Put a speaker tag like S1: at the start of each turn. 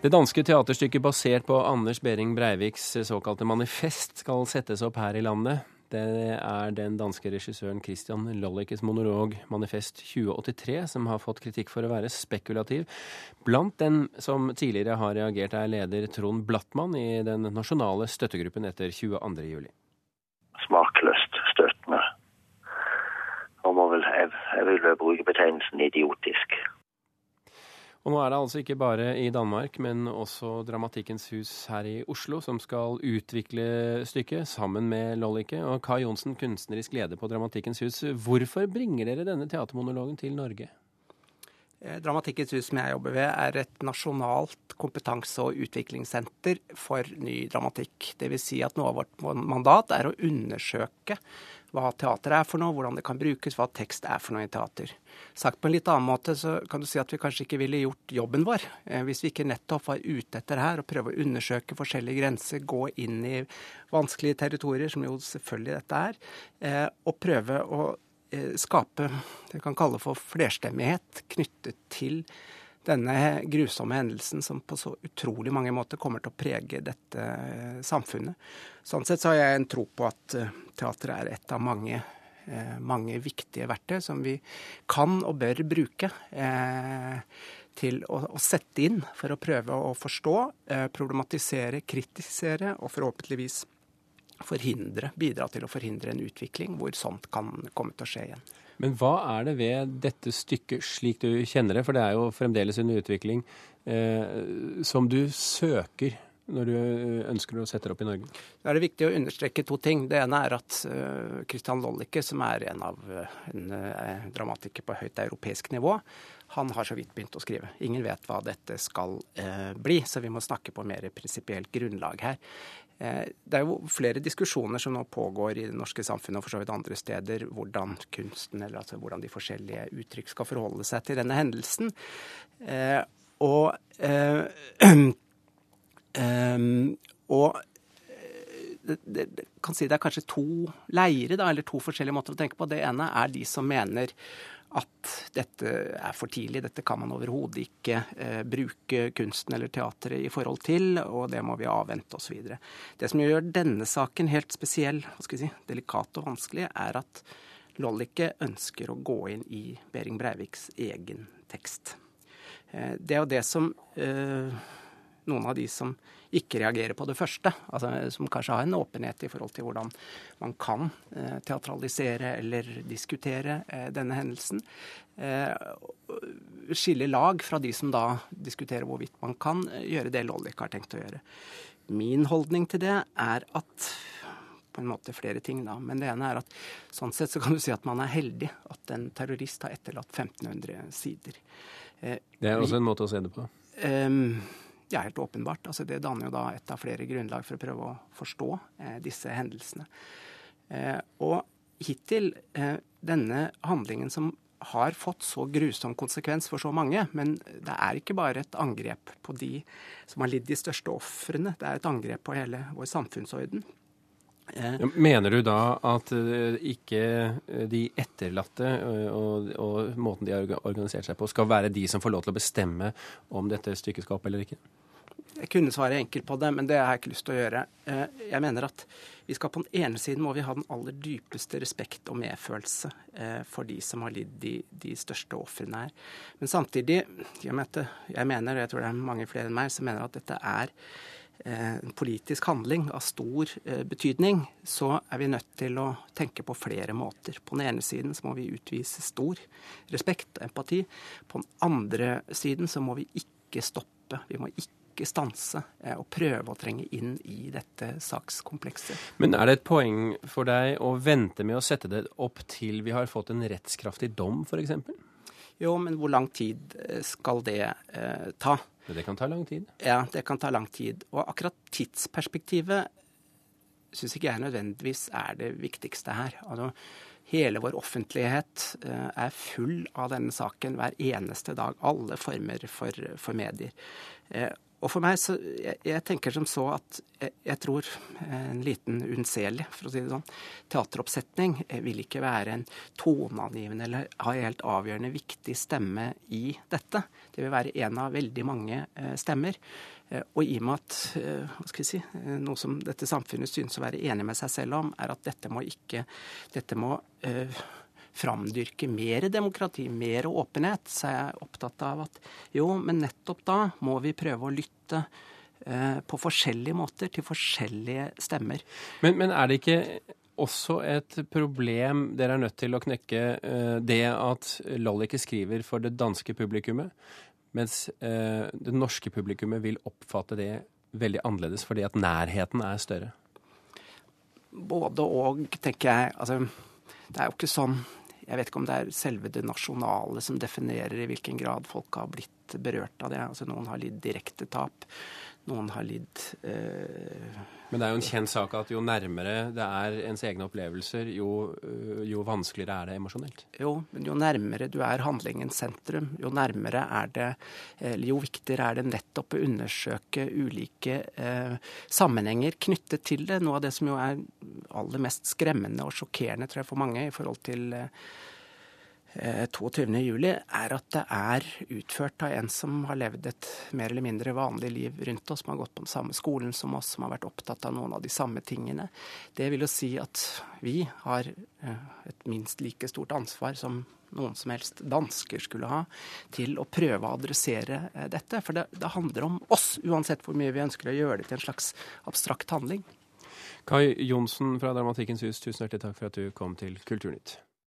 S1: Det danske teaterstykket basert på Anders Behring Breiviks såkalte manifest skal settes opp her i landet. Det er den danske regissøren Christian Lollikes monolog 'Manifest 2083' som har fått kritikk for å være spekulativ. Blant dem som tidligere har reagert, er leder Trond Blattmann i den nasjonale støttegruppen etter 22.07.
S2: Smakløst jeg, jeg vil bruke betegnelsen idiotisk.
S1: Og nå er det altså ikke bare i Danmark, men også Dramatikkens hus her i Oslo som skal utvikle stykket sammen med Lollike. Og Kai Johnsen, kunstnerisk leder på Dramatikkens hus. Hvorfor bringer dere denne teatermonologen til Norge?
S3: Eh, Dramatikkens hus som jeg jobber ved, er et nasjonalt kompetanse- og utviklingssenter for ny dramatikk. Dvs. Si at noe av vårt mandat er å undersøke hva teater er for noe, hvordan det kan brukes, hva tekst er for noe i teater. Sagt på en litt annen måte så kan du si at vi kanskje ikke ville gjort jobben vår eh, hvis vi ikke nettopp var ute etter det her og prøve å undersøke forskjellige grenser, gå inn i vanskelige territorier, som jo selvfølgelig dette er, eh, og prøve å skape det vi kan kalle for flerstemmighet knyttet til denne grusomme hendelsen som på så utrolig mange måter kommer til å prege dette eh, samfunnet. Sånn sett så har jeg en tro på at eh, teatret er et av mange, eh, mange viktige verktøy som vi kan og bør bruke til å, å, sette inn for å prøve å forstå, problematisere, kritisere og forhåpentligvis forhindre, bidra til å forhindre en utvikling hvor sånt kan komme til å skje igjen.
S1: Men hva er det ved dette stykket, slik du kjenner det, for det er jo fremdeles under utvikling, eh, som du søker når du eh, ønsker å sette det opp i Norge?
S3: Da er det viktig å understreke to ting. Det ene er at Kristian Christian Lollicke, som er en av uh, en dramatiker på høyt europeisk nivå, han har så vidt begynt å skrive. Ingen vet hva dette skal bli, så vi må snakke på mer prinsipielt grunnlag her. Eh, det er jo flere diskusjoner som nå pågår i det norske samfunnet og for så vidt andre steder, hvordan kunsten, eller altså hvordan de forskjellige uttrykk skal forholde seg til denne hendelsen. Eh, og, eh, og det, det, kan si det er kanskje to leire, da, eller to forskjellige måter å tenke på. Det ene er de som mener at dette er for tidlig, dette kan man overhodet ikke eh, bruke kunsten eller teatret i forhold til, og det må vi avvente osv. Det som gjør denne saken helt spesiell, hva skal vi si, delikat og vanskelig, er at Lollicke ønsker å gå inn i Behring Breiviks egen tekst. Eh, det er jo det som eh, noen av de som ikke reagerer på det første. Altså, som kanskje har en åpenhet i forhold til hvordan man kan eh, teatralisere eller diskutere eh, denne hendelsen. Eh, skille lag fra de som da diskuterer hvorvidt man kan eh, gjøre det Lollik har tenkt å gjøre. Min holdning til det er at på en måte flere ting, da. Men det ene er at sånn sett så kan du si at man er heldig at en terrorist har etterlatt 1500 sider.
S1: Eh, det er også en måte å se det på?
S3: Um, ja, helt åpenbart. Altså, det danner jo da et av flere grunnlag for å prøve å forstå eh, disse hendelsene. Eh, og hittil eh, denne handlingen som har fått så grusom konsekvens for så mange, men det er ikke bare et angrep på de som har lidd de største ofrene, det er et angrep på hele vår samfunnsorden.
S1: Eh, mener du da at eh, ikke de etterlatte og, og, måten de har organisert seg på, skal være de som får lov til å bestemme om dette stykket skal opp eller ikke?
S3: Jeg kunne svare enkelt på det, men det har jeg ikke lyst til å gjøre. Eh, jeg mener at vi skal på den ene siden må vi ha den aller dypeste respekt og medfølelse eh, for de som har lidd de, de største ofrene her. Men samtidig, jeg mener, og jeg tror det er mange flere enn meg, som mener at dette er eh, en politisk handling av stor betydning, så er vi nødt til å tenke på flere måter. På den ene siden så må vi utvise stor respekt og empati. På den andre siden så må vi ikke stoppe. Vi må ikke stanse eh, og prøve å trenge inn i dette sakskomplekset.
S1: Men er det et poeng for deg å vente med å sette det opp til vi har fått en rettskraftig dom, f.eks.?
S3: Jo, men hvor lang tid eh, skal det eh, ta?
S1: Det kan ta lang tid?
S3: Ja, det kan ta lang tid. Og akkurat tidsperspektivet syns ikke jeg nødvendigvis er det viktigste her. Altså, hele vår offentlighet eh, er full av denne saken hver eneste dag. Alle former for, for medier. Og for meg så jeg, jeg tenker som så at jeg, jeg, tror en liten unnselig, for å si det sånn, teateroppsetning vil ikke være en toneangivende eller ha en helt avgjørende viktig stemme i dette. Det vil være en av veldig mange eh, stemmer. Eh, og i og med at eh, hva skal vi si, eh, noe som dette samfunnet synes å være enig med seg selv om, er at dette må ikke Dette må eh, framdyrke mer demokrati, mer åpenhet, så er jeg opptatt av at jo, men nettopp da må vi prøve å lytte eh, på forskjellige måter til forskjellige stemmer.
S1: Men, men, er det ikke også et problem dere er nødt til å knekke, eh, det at Loll ikke skriver for det danske publikummet, mens eh, det norske publikummet vil oppfatte det veldig annerledes fordi at nærheten er større?
S3: Både og, tenker jeg. Altså, det er jo ikke sånn jeg vet ikke om det er selve det nasjonale som definerer i hvilken grad folk har blitt berørt av det. Altså Noen har lidd direkte tap, noen har lidd eh...
S1: Men det er jo en kjent sak at jo nærmere det er ens egne opplevelser, jo, øh, jo vanskeligere er det emosjonelt?
S3: Jo, men jo nærmere du er handlingens sentrum, jo nærmere er det eller Jo viktigere er det nettopp å undersøke ulike eh, sammenhenger knyttet til det. Noe av det som jo er aller mest skremmende og sjokkerende tror jeg, for mange i forhold til eh, 22.07, eh, er at det er utført av en som har levd et mer eller mindre vanlig liv rundt oss, som har gått på den samme skolen som oss, som har vært opptatt av noen av de samme tingene. Det vil jo si at vi har eh, et minst like stort ansvar som noen som helst dansker skulle ha, til å prøve å adressere eh, dette. For det, det handler om oss, uansett hvor mye vi ønsker å gjøre det til en slags abstrakt handling.
S1: Kai Johnsen fra Dramatikkens hus, tusen hjertelig takk for at du kom til Kulturnytt.